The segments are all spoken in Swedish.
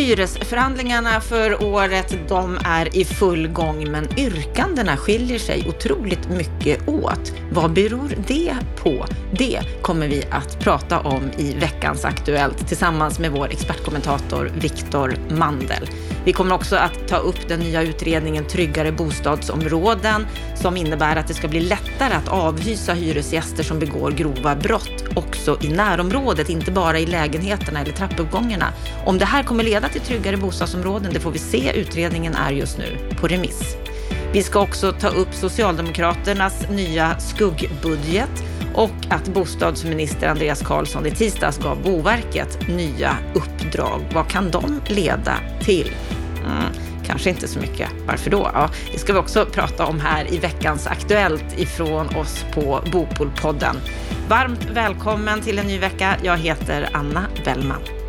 Hyresförhandlingarna för året, de är i full gång, men yrkandena skiljer sig otroligt mycket åt. Vad beror det på? Det kommer vi att prata om i veckans Aktuellt tillsammans med vår expertkommentator Viktor Mandel. Vi kommer också att ta upp den nya utredningen Tryggare bostadsområden som innebär att det ska bli lättare att avhysa hyresgäster som begår grova brott också i närområdet, inte bara i lägenheterna eller trappuppgångarna. Om det här kommer leda till tryggare bostadsområden, det får vi se. Utredningen är just nu på remiss. Vi ska också ta upp Socialdemokraternas nya skuggbudget och att bostadsminister Andreas Karlsson i tisdags gav Boverket nya uppdrag. Vad kan de leda till? Mm, kanske inte så mycket. Varför då? Ja, det ska vi också prata om här i veckans Aktuellt ifrån oss på Bopolpodden. Varmt välkommen till en ny vecka. Jag heter Anna Bellman.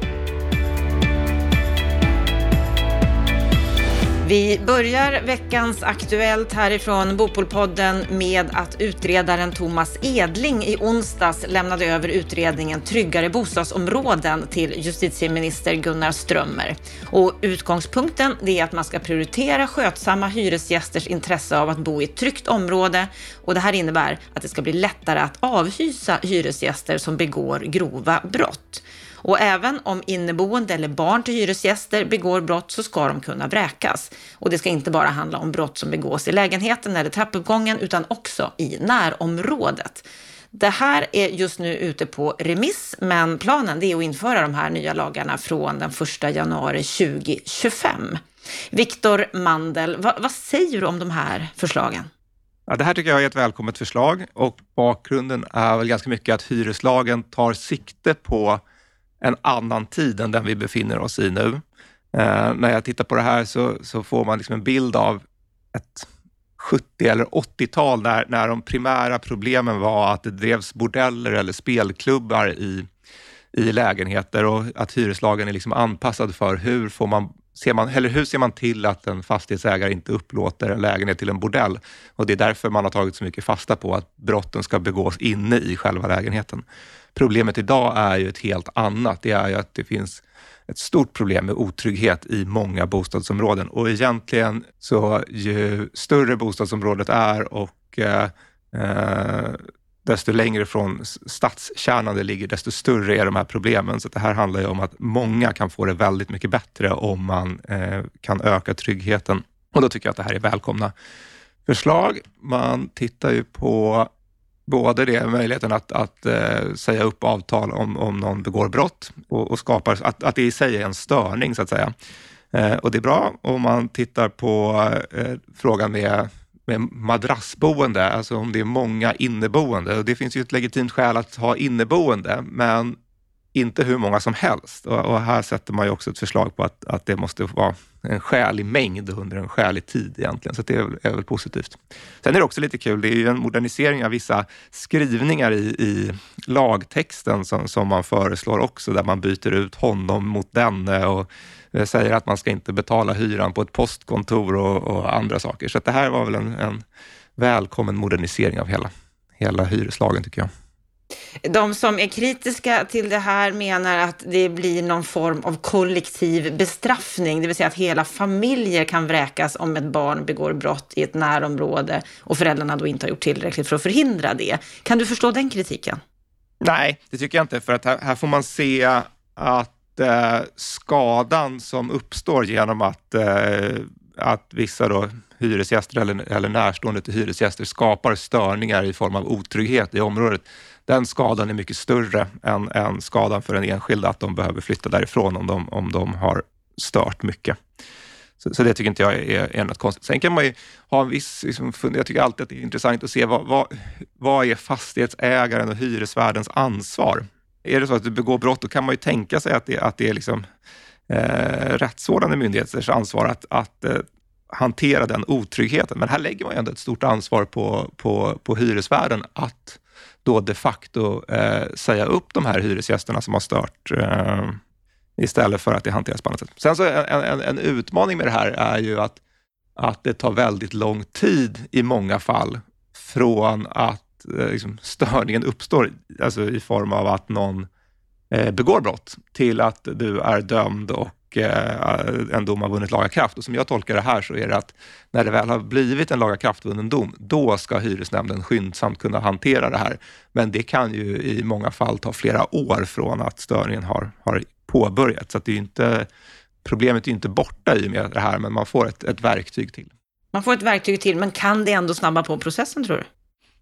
Vi börjar veckans Aktuellt härifrån Bopolpodden med att utredaren Thomas Edling i onsdags lämnade över utredningen Tryggare bostadsområden till justitieminister Gunnar Strömmer. Och utgångspunkten är att man ska prioritera skötsamma hyresgästers intresse av att bo i ett tryggt område och det här innebär att det ska bli lättare att avhysa hyresgäster som begår grova brott. Och även om inneboende eller barn till hyresgäster begår brott så ska de kunna vräkas. Och det ska inte bara handla om brott som begås i lägenheten eller trappuppgången utan också i närområdet. Det här är just nu ute på remiss, men planen är att införa de här nya lagarna från den 1 januari 2025. Viktor Mandel, vad, vad säger du om de här förslagen? Ja, det här tycker jag är ett välkommet förslag och bakgrunden är väl ganska mycket att hyreslagen tar sikte på en annan tid än den vi befinner oss i nu. Eh, när jag tittar på det här så, så får man liksom en bild av ett 70 eller 80-tal när, när de primära problemen var att det drevs bordeller eller spelklubbar i, i lägenheter och att hyreslagen är liksom anpassad för hur får man ser man, eller hur ser man till att en fastighetsägare inte upplåter en lägenhet till en bordell? Och det är därför man har tagit så mycket fasta på att brotten ska begås inne i själva lägenheten. Problemet idag är ju ett helt annat. Det är ju att det finns ett stort problem med otrygghet i många bostadsområden och egentligen så ju större bostadsområdet är och eh, eh desto längre från stadskärnan det ligger, desto större är de här problemen. Så det här handlar ju om att många kan få det väldigt mycket bättre om man eh, kan öka tryggheten. Och då tycker jag att det här är välkomna förslag. Man tittar ju på både det, möjligheten att, att eh, säga upp avtal om, om någon begår brott och, och skapar, att, att det i sig är en störning så att säga. Eh, och det är bra om man tittar på eh, frågan med, med madrassboende, alltså om det är många inneboende. Och det finns ju ett legitimt skäl att ha inneboende, men inte hur många som helst. Och, och, här sätter man ju också ett förslag på att, att det måste vara en skälig mängd under en skälig tid egentligen. Så det är, är väl positivt. Sen är det också lite kul, det är ju en modernisering av vissa skrivningar i, i lagtexten som, som man föreslår också, där man byter ut honom mot denne och eh, säger att man ska inte betala hyran på ett postkontor och, och andra saker. Så det här var väl en, en välkommen modernisering av hela, hela hyreslagen tycker jag. De som är kritiska till det här menar att det blir någon form av kollektiv bestraffning, det vill säga att hela familjer kan vräkas om ett barn begår brott i ett närområde och föräldrarna då inte har gjort tillräckligt för att förhindra det. Kan du förstå den kritiken? Nej, det tycker jag inte, för att här, här får man se att eh, skadan som uppstår genom att, eh, att vissa då hyresgäster eller, eller närstående till hyresgäster skapar störningar i form av otrygghet i området den skadan är mycket större än, än skadan för den enskilda att de behöver flytta därifrån om de, om de har stört mycket. Så, så det tycker inte jag är, är något konstigt. Sen kan man ju ha en viss, liksom, jag tycker alltid att det är intressant att se vad, vad, vad är fastighetsägaren och hyresvärdens ansvar? Är det så att du begår brott, då kan man ju tänka sig att det, att det är liksom, eh, rättsvårdande myndigheters ansvar att, att eh, hantera den otryggheten. Men här lägger man ju ändå ett stort ansvar på, på, på hyresvärden att då de facto eh, säga upp de här hyresgästerna som har stört eh, istället för att det hanteras på annat sätt. Sen så en, en, en, utmaning med det här är ju att, att det tar väldigt lång tid i många fall från att eh, liksom, störningen uppstår, alltså i form av att någon eh, begår brott, till att du är dömd och och eh, en dom har vunnit laga kraft. Och som jag tolkar det här så är det att när det väl har blivit en laga kraftvunnen dom, då ska hyresnämnden skyndsamt kunna hantera det här. Men det kan ju i många fall ta flera år från att störningen har, har påbörjats. Så det är inte, problemet är inte borta i och med det här, men man får ett, ett verktyg till. Man får ett verktyg till, men kan det ändå snabba på processen tror du?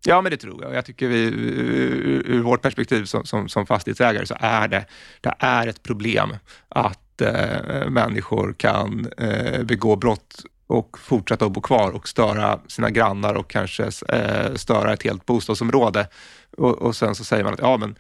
Ja, men det tror jag. Jag tycker vi, ur, ur vårt perspektiv som, som, som, fastighetsägare så är det, det är ett problem att eh, människor kan eh, begå brott och fortsätta att bo kvar och störa sina grannar och kanske eh, störa ett helt bostadsområde. Och, och sen så säger man att ja, men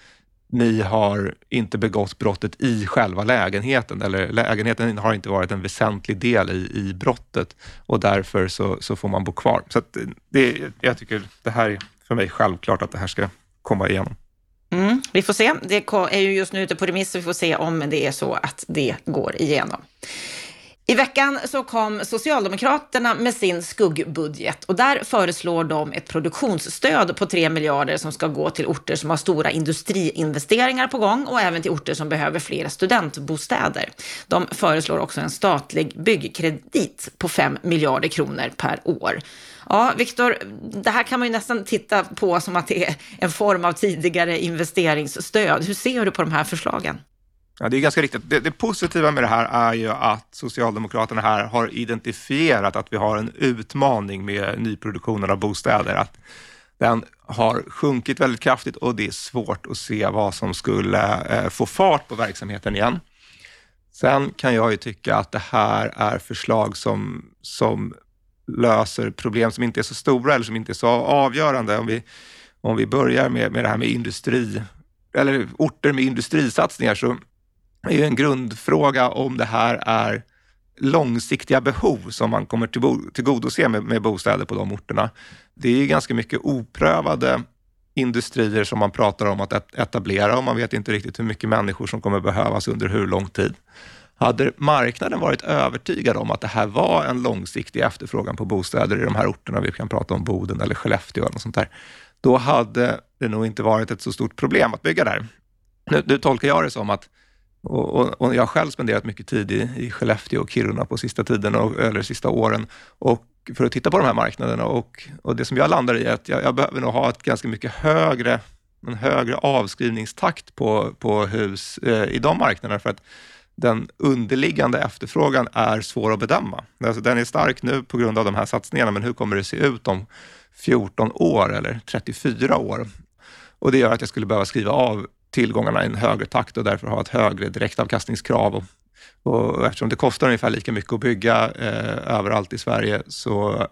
ni har inte begått brottet i själva lägenheten eller lägenheten har inte varit en väsentlig del i, i brottet och därför så, så får man bo kvar. Så det, jag tycker det här är för mig självklart att det här ska komma igenom. Mm, vi får se. Det är ju just nu ute på remiss så vi får se om det är så att det går igenom. I veckan så kom Socialdemokraterna med sin skuggbudget och där föreslår de ett produktionsstöd på 3 miljarder som ska gå till orter som har stora industriinvesteringar på gång och även till orter som behöver fler studentbostäder. De föreslår också en statlig byggkredit på 5 miljarder kronor per år. Ja, Viktor, det här kan man ju nästan titta på som att det är en form av tidigare investeringsstöd. Hur ser du på de här förslagen? Ja, det är ganska riktigt. Det, det, positiva med det här är ju att Socialdemokraterna här har identifierat att vi har en utmaning med nyproduktionen av bostäder. Att den har sjunkit väldigt kraftigt och det är svårt att se vad som skulle eh, få fart på verksamheten igen. Sen kan jag ju tycka att det här är förslag som, som löser problem som inte är så stora eller som inte är så avgörande. Om vi, om vi börjar med, med det här med industri, eller orter med industrisatsningar så är ju en grundfråga om det här är långsiktiga behov som man kommer tillgodose med, med bostäder på de orterna. Det är ju ganska mycket oprövade industrier som man pratar om att etablera och man vet inte riktigt hur mycket människor som kommer behövas under hur lång tid. Hade marknaden varit övertygad om att det här var en långsiktig efterfrågan på bostäder i de här orterna, vi kan prata om Boden eller Skellefteå eller något sånt där, då hade det nog inte varit ett så stort problem att bygga där. Nu, nu tolkar jag det som att och, och, och, jag har själv spenderat mycket tid i, i Skellefteå och Kiruna på sista tiden, och, eller sista åren, och för att titta på de här marknaderna. Och, och det som jag landar i är att jag, jag behöver nog ha ett ganska mycket högre, en högre avskrivningstakt på, på hus eh, i de marknaderna, för att den underliggande efterfrågan är svår att bedöma. Alltså den är stark nu på grund av de här satsningarna, men hur kommer det se ut om 14 år eller 34 år? Och det gör att jag skulle behöva skriva av tillgångarna i en högre takt och därför ha ett högre direktavkastningskrav. Och, och eftersom det kostar ungefär lika mycket att bygga eh, överallt i Sverige så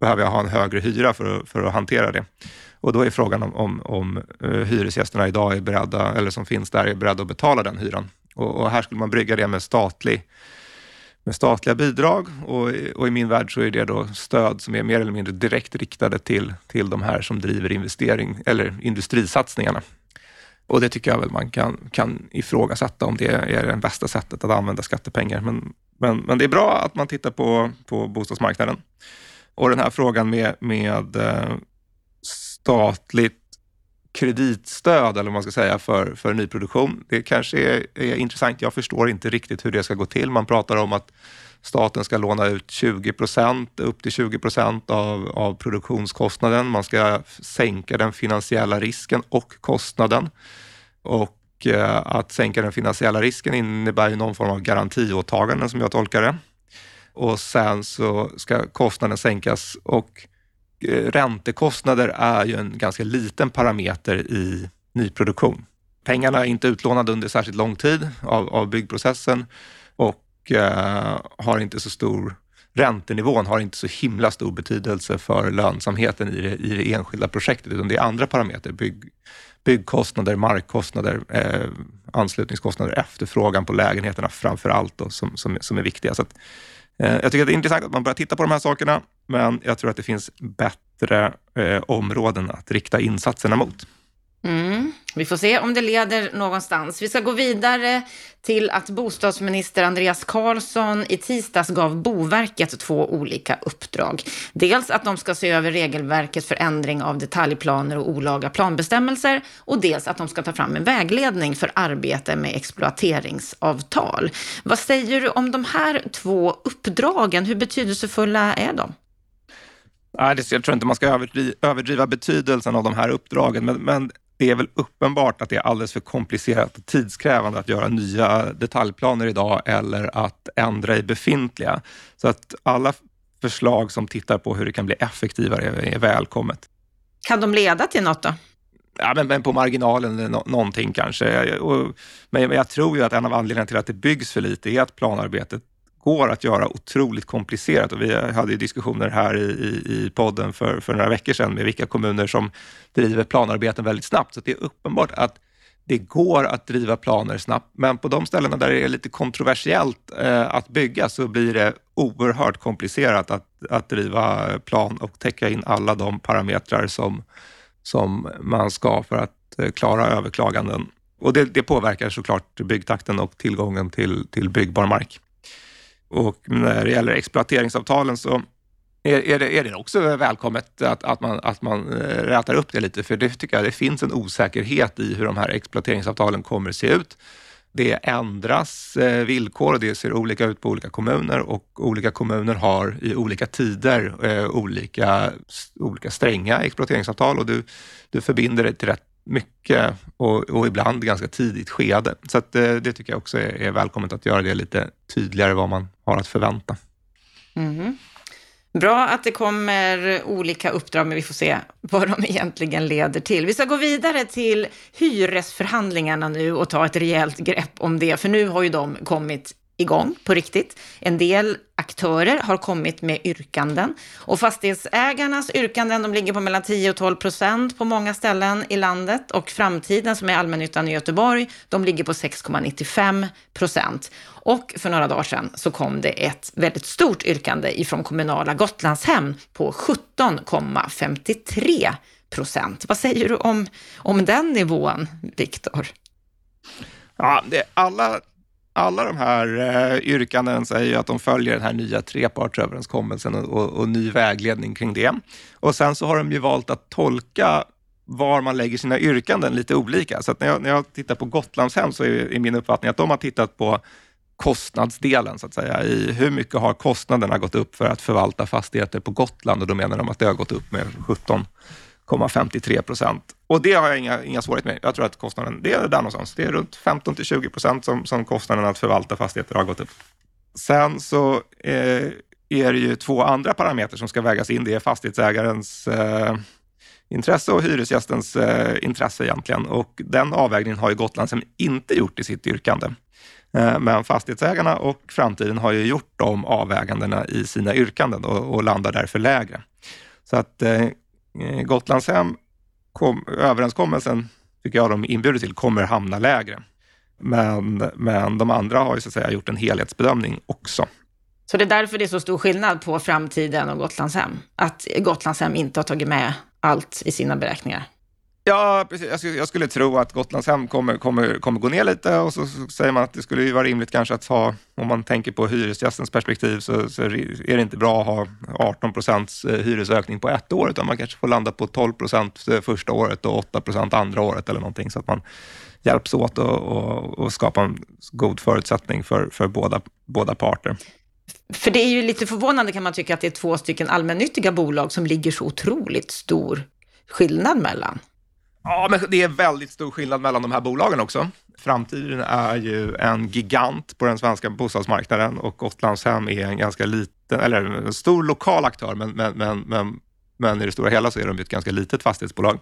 behöver jag ha en högre hyra för, för att hantera det. Och då är frågan om, om, om eh, hyresgästerna idag är beredda, eller som finns där, är beredda att betala den hyran. Och, och här skulle man brygga det med, statlig, med statliga bidrag och, och, i min värld så är det då stöd som är mer eller mindre direkt riktade till, till de här som driver investering eller industrisatsningarna. Och det tycker jag väl man kan, kan ifrågasätta om det är det bästa sättet att använda skattepengar. Men, men, men det är bra att man tittar på, på bostadsmarknaden. Och den här frågan med, med eh, statligt kreditstöd, eller vad man ska säga, för, för nyproduktion. Det kanske är, är intressant. Jag förstår inte riktigt hur det ska gå till. Man pratar om att staten ska låna ut 20 procent, upp till 20 procent av, av produktionskostnaden. Man ska sänka den finansiella risken och kostnaden. Och eh, att sänka den finansiella risken innebär ju någon form av garantiåtaganden som jag tolkar det. Och sen så ska kostnaden sänkas och eh, räntekostnader är ju en ganska liten parameter i nyproduktion. Pengarna är inte utlånade under särskilt lång tid av, av byggprocessen eh, har inte så stor räntenivån har inte så himla stor betydelse för lönsamheten i det, i det enskilda projektet, utan det är andra parametrar. Bygg, byggkostnader, markkostnader, eh, anslutningskostnader, efterfrågan på lägenheterna framför allt då, som, som, som är viktiga. Så att, eh, jag tycker att det är intressant att man börjar titta på de här sakerna, men jag tror att det finns bättre eh, områden att rikta insatserna mot. Mm. Vi får se om det leder någonstans. Vi ska gå vidare till att bostadsminister Andreas Karlsson i tisdags gav Boverket två olika uppdrag. Dels att de ska se över regelverket för ändring av detaljplaner och olaga planbestämmelser och dels att de ska ta fram en vägledning för arbete med exploateringsavtal. Vad säger du om de här två uppdragen? Hur betydelsefulla är de? jag tror inte man ska överdriva betydelsen av de här uppdragen, men, men det är väl uppenbart att det är alldeles för komplicerat och tidskrävande att göra nya detaljplaner idag eller att ändra i befintliga. Så att alla förslag som tittar på hur det kan bli effektivare är välkommet. Kan de leda till något då? Ja, men, men på marginalen no någonting kanske. Och, men jag tror ju att en av anledningarna till att det byggs för lite är att planarbetet går att göra otroligt komplicerat. Och vi hade diskussioner här i, i, i podden för, för några veckor sedan med vilka kommuner som driver planarbeten väldigt snabbt. Så det är uppenbart att det går att driva planer snabbt, men på de ställena där det är lite kontroversiellt eh, att bygga så blir det oerhört komplicerat att, att driva plan och täcka in alla de parametrar som, som man ska för att eh, klara överklaganden. Och det, det påverkar såklart byggtakten och tillgången till, till byggbar mark. Och när det gäller exploateringsavtalen så är, är, det, är det också välkommet att, att, man, att man eh, rätar upp det lite, för det tycker jag det finns en osäkerhet i hur de här exploateringsavtalen kommer att se ut. Det ändras eh, villkor och det ser olika ut på olika kommuner. Och olika kommuner har i olika tider eh, olika, olika stränga exploateringsavtal. Och du, du förbinder dig till rätt mycket och, och ibland ganska tidigt skede. Så att, eh, det tycker jag också är, är välkommet att göra det lite tydligare vad man har att förvänta. Mm. Bra att det kommer olika uppdrag, men vi får se vad de egentligen leder till. Vi ska gå vidare till hyresförhandlingarna nu och ta ett rejält grepp om det, för nu har ju de kommit igång på riktigt. En del aktörer har kommit med yrkanden och fastighetsägarnas yrkanden de ligger på mellan 10 och 12 procent på många ställen i landet och framtiden som är allmännyttan i Göteborg, de ligger på 6,95 procent. Och för några dagar sedan så kom det ett väldigt stort yrkande ifrån kommunala Gotlandshem på 17,53 procent. Vad säger du om, om den nivån, Viktor? Ja, det, alla alla de här eh, yrkanden säger att de följer den här nya trepartsöverenskommelsen och, och, och, ny vägledning kring det. Och sen så har de ju valt att tolka var man lägger sina yrkanden lite olika. Så när, jag, när jag tittar på Gotlandshem så är, är min uppfattning att de har tittat på kostnadsdelen, så att säga. I hur mycket har kostnaderna gått upp för att förvalta fastigheter på Gotland? Och då menar de att det har gått upp med 17 0,53 procent. Och det har jag inga, inga svårigheter med. Jag tror att kostnaden, det är där någonstans. Det är runt 15 till 20 procent som, som kostnaden att förvalta fastigheter har gått upp. Sen så eh, är det ju två andra parametrar som ska vägas in. Det är fastighetsägarens eh, intresse och hyresgästens eh, intresse egentligen. Och den avvägningen har ju Gotlandshem inte gjort i sitt yrkande. Eh, men fastighetsägarna och framtiden har ju gjort de avvägandena i sina yrkanden och, och landar därför lägre. Så att eh, Eh, Gotlandshem, kom, överenskommelsen tycker jag de inbjuder till, kommer hamna lägre. Men, men de andra har ju så att säga gjort en helhetsbedömning också. Så det är därför det är så stor skillnad på framtiden och Gotlandshem? Att Gotlandshem inte har tagit med allt i sina beräkningar? Ja, precis. Jag skulle tro att Gotlandshem kommer, kommer, kommer gå ner lite och så, säger man att det skulle ju vara rimligt kanske att ha, om man tänker på hyresgästens perspektiv, så, så är det inte bra att ha 18 procents eh, hyresökning på ett år, utan man kanske får landa på 12 procent eh, första året och 8 procent andra året eller någonting, så att man hjälps åt och, och, och skapa en god förutsättning för, för båda, båda parter. För det är ju lite förvånande kan man tycka att det är två stycken allmännyttiga bolag som ligger så otroligt stor skillnad mellan. Ja, men det är väldigt stor skillnad mellan de här bolagen också. Framtiden är ju en gigant på den svenska bostadsmarknaden och Gotlandshem är en ganska liten, eller en stor lokal aktör, men, men, men, men, men i det stora hela så är de ett ganska litet fastighetsbolag.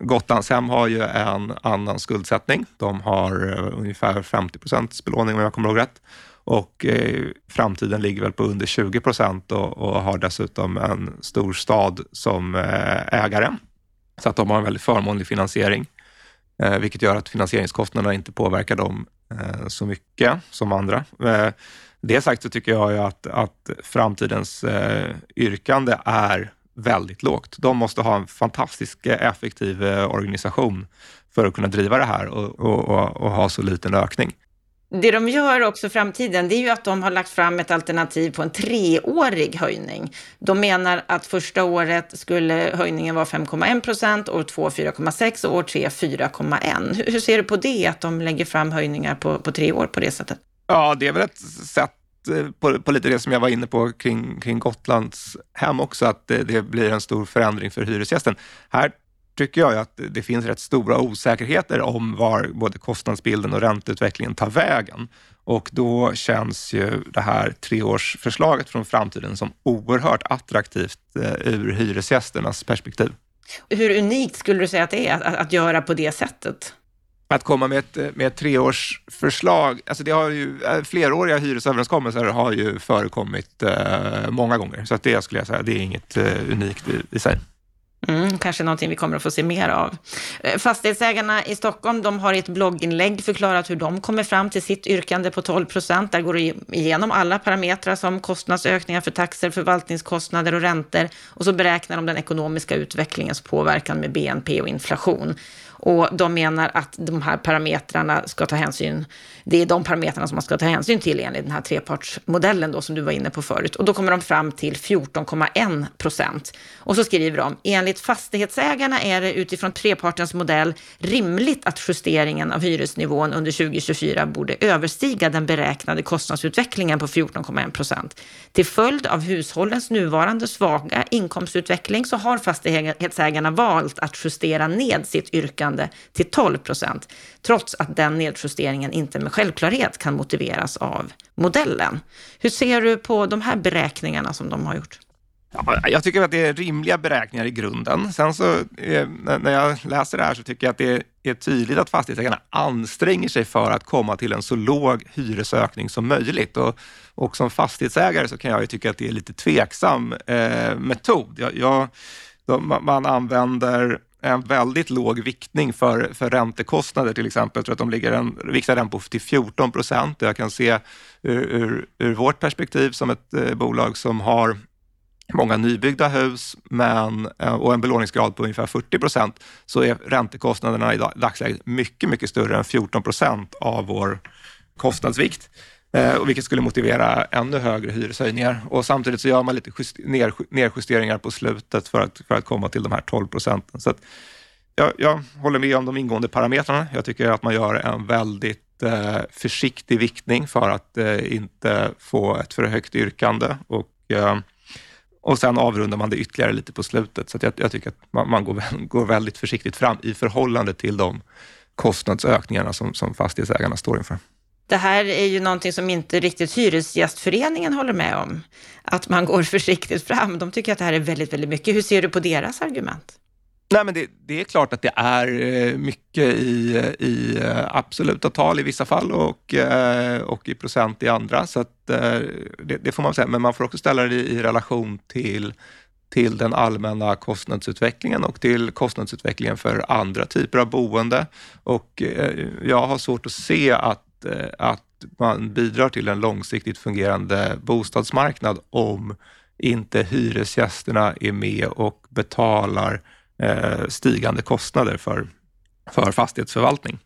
Gotlandshem har ju en annan skuldsättning. De har eh, ungefär 50 procents belåning om jag kommer ihåg rätt. Och eh, framtiden ligger väl på under 20 procent och, och, har dessutom en stor stad som eh, ägare. Så att de har en väldigt förmånlig finansiering, eh, vilket gör att finansieringskostnaderna inte påverkar dem eh, så mycket som andra. Eh, det sagt så tycker jag ju att, att framtidens eh, yrkande är väldigt lågt. De måste ha en fantastisk eh, effektiv eh, organisation för att kunna driva det här och, och, och, och ha så liten ökning. Det de gör också i framtiden, det är ju att de har lagt fram ett alternativ på en treårig höjning. De menar att första året skulle höjningen vara 5,1 procent, år två 4,6 och år tre 4,1. Hur ser du på det, att de lägger fram höjningar på, på tre år på det sättet? Ja, det är väl ett sätt eh, på, på, lite det som jag var inne på kring, kring Gotlands hem också, att det, det, blir en stor förändring för hyresgästen. Här tycker jag att det finns rätt stora osäkerheter om var både kostnadsbilden och ränteutvecklingen tar vägen. Och då känns ju det här treårsförslaget från framtiden som oerhört attraktivt eh, ur hyresgästernas perspektiv. Hur unikt skulle du säga att det är att, att göra på det sättet? Att komma med ett, med ett treårsförslag, alltså det har ju, eh, fleråriga hyresöverenskommelser har ju förekommit eh, många gånger, så att det skulle jag säga, det är inget eh, unikt i, i sig. Mm, kanske någonting vi kommer att få se mer av. Eh, fastighetsägarna i Stockholm de har i ett blogginlägg förklarat hur de kommer fram till sitt yrkande på 12 procent. Där går det igenom alla parametrar som kostnadsökningar för taxer, förvaltningskostnader och räntor. Och så beräknar de den ekonomiska utvecklingens påverkan med BNP och inflation. Och de menar att de här parametrarna ska ta hänsyn, det är de parametrarna som man ska ta hänsyn till enligt den här trepartsmodellen då som du var inne på förut. Och då kommer de fram till 14,1 procent. Och så skriver de, enligt fastighetsägarna är det utifrån trepartens modell rimligt att justeringen av hyresnivån under 2024 borde överstiga den beräknade kostnadsutvecklingen på 14,1 procent. Till följd av hushållens nuvarande svaga inkomstutveckling så har fastighetsägarna valt att justera ned sitt yrkande till 12 procent, trots att den nedjusteringen inte med självklarhet kan motiveras av modellen. Hur ser du på de här beräkningarna som de har gjort? Ja, jag tycker att det är rimliga beräkningar i grunden. Sen så eh, när jag läser det här så tycker jag att det är tydligt att fastighetsägarna anstränger sig för att komma till en så låg hyresökning som möjligt. Och, och som fastighetsägare så kan jag ju tycka att det är lite tveksam eh, metod. Jag, jag, de, man använder en väldigt låg viktning för, för räntekostnader till exempel. Jag tror att de ligger en, viktar den på till 14 procent. Jag kan se ur, ur, ur, vårt perspektiv som ett eh, bolag som har många nybyggda hus men, eh, och en belåningsgrad på ungefär 40 procent så är räntekostnaderna i dagsläget mycket, mycket större än 14 procent av vår kostnadsvikt. Eh, vilket skulle motivera ännu högre hyreshöjningar. Och samtidigt så gör man lite just, ner, nedjusteringar på slutet för att, för att komma till de här 12 procenten. Så att, jag, jag håller med om de ingående parametrarna. Jag tycker att man gör en väldigt eh, försiktig viktning för att eh, inte få ett för högt yrkande. Och, eh, och sen avrundar man det ytterligare lite på slutet. Så jag, jag, tycker att man, man går, går, väldigt försiktigt fram i förhållande till de kostnadsökningarna som, som fastighetsägarna står inför. Det här är ju någonting som inte riktigt Hyresgästföreningen håller med om. Att man går försiktigt fram. De tycker att det här är väldigt, väldigt mycket. Hur ser du på deras argument? Nej, men det, det, är klart att det är eh, mycket i, i eh, absoluta tal i vissa fall och, eh, och i procent i andra. Så att, det, det, får man säga, men man får också ställa det i relation till, till den allmänna kostnadsutvecklingen och till kostnadsutvecklingen för andra typer av boende. Och jag har svårt att se att att man bidrar till en långsiktigt fungerande bostadsmarknad om inte hyresgästerna är med och betalar Eh, stigande kostnader för, för fastighetsförvaltning.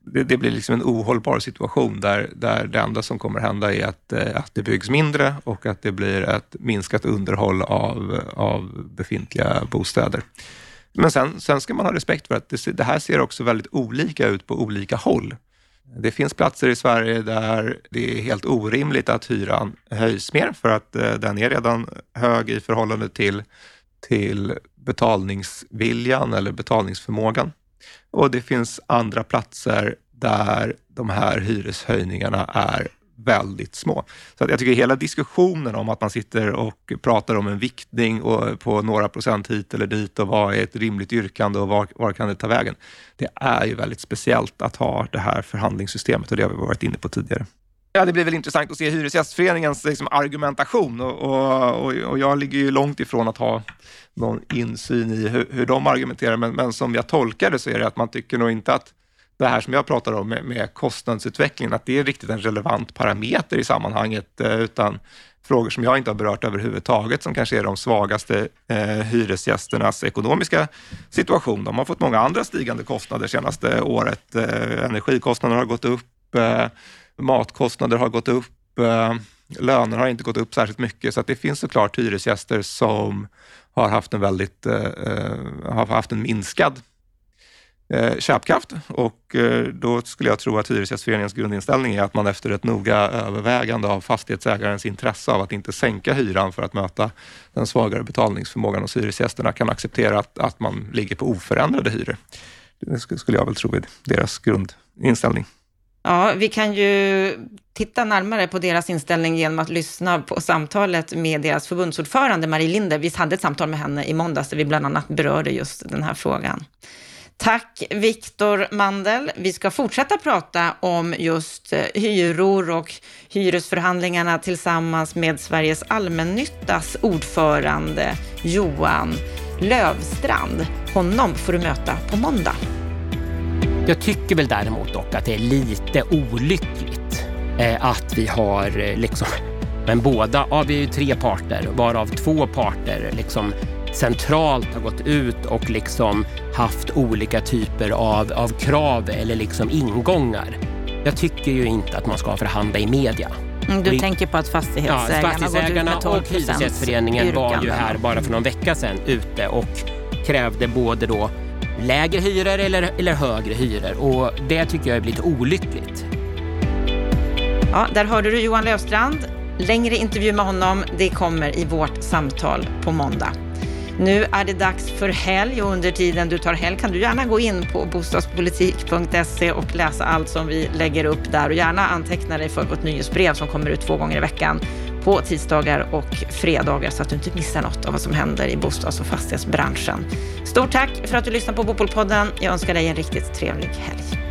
Det, det, blir liksom en ohållbar situation där, där det enda som kommer hända är att, eh, att det byggs mindre och att det blir ett minskat underhåll av, av befintliga bostäder. Men sen, sen ska man ha respekt för att det, det här ser också väldigt olika ut på olika håll. Det finns platser i Sverige där det är helt orimligt att hyran höjs mer för att eh, den är redan hög i förhållande till, till betalningsviljan eller betalningsförmågan. Och det finns andra platser där de här hyreshöjningarna är väldigt små. Så att jag tycker hela diskussionen om att man sitter och pratar om en viktning och på några procent hit eller dit och vad är ett rimligt yrkande och var, var kan det ta vägen? Det är ju väldigt speciellt att ha det här förhandlingssystemet och det har vi varit inne på tidigare. Ja, det blir väl intressant att se Hyresgästföreningens liksom, argumentation och, och, och, jag ligger ju långt ifrån att ha någon insyn i hur, hur de argumenterar, men, men som jag tolkar det så är det att man tycker nog inte att det här som jag pratar om med, med kostnadsutvecklingen, att det är riktigt en relevant parameter i sammanhanget, eh, utan frågor som jag inte har berört överhuvudtaget, som kanske är de svagaste eh, hyresgästernas ekonomiska situation. De har fått många andra stigande kostnader senaste året. Eh, energikostnaderna har gått upp, eh, matkostnader har gått upp, eh, löner har inte gått upp särskilt mycket, så att det finns såklart hyresgäster som har haft en väldigt, eh, eh, har haft en minskad köpkraft och då skulle jag tro att Hyresgästföreningens grundinställning är att man efter ett noga övervägande av fastighetsägarens intresse av att inte sänka hyran för att möta den svagare betalningsförmågan hos hyresgästerna kan acceptera att, att man ligger på oförändrade hyror. Det skulle jag väl tro är deras grundinställning. Ja, vi kan ju titta närmare på deras inställning genom att lyssna på samtalet med deras förbundsordförande Marie Linder. Vi hade ett samtal med henne i måndags där vi bland annat berörde just den här frågan. Tack Viktor Mandel. Vi ska fortsätta prata om just eh, hyror och hyresförhandlingarna tillsammans med Sveriges allmännyttas ordförande Johan Lövstrand. Honom får du möta på måndag. Jag tycker väl däremot dock att det är lite olyckligt eh, att vi har eh, liksom, men båda, ja vi är ju tre parter, varav två parter liksom centralt har gått ut och liksom haft olika typer av, av krav eller liksom ingångar. Jag tycker ju inte att man ska förhandla i media. Mm, du tänker på att fastighetsägarna, ja, fastighetsägarna och Hyresgästföreningen var ju här bara för någon vecka sedan ute och krävde både då lägre hyror eller, eller högre hyror och det tycker jag är lite olyckligt. Ja, där hörde du Johan Löfstrand. Längre intervju med honom, det kommer i vårt samtal på måndag. Nu är det dags för helg och under tiden du tar helg kan du gärna gå in på bostadspolitik.se och läsa allt som vi lägger upp där och gärna anteckna dig för vårt nyhetsbrev som kommer ut två gånger i veckan på tisdagar och fredagar så att du inte missar något av vad som händer i bostads och fastighetsbranschen. Stort tack för att du lyssnar på Bopolpodden. Jag önskar dig en riktigt trevlig helg.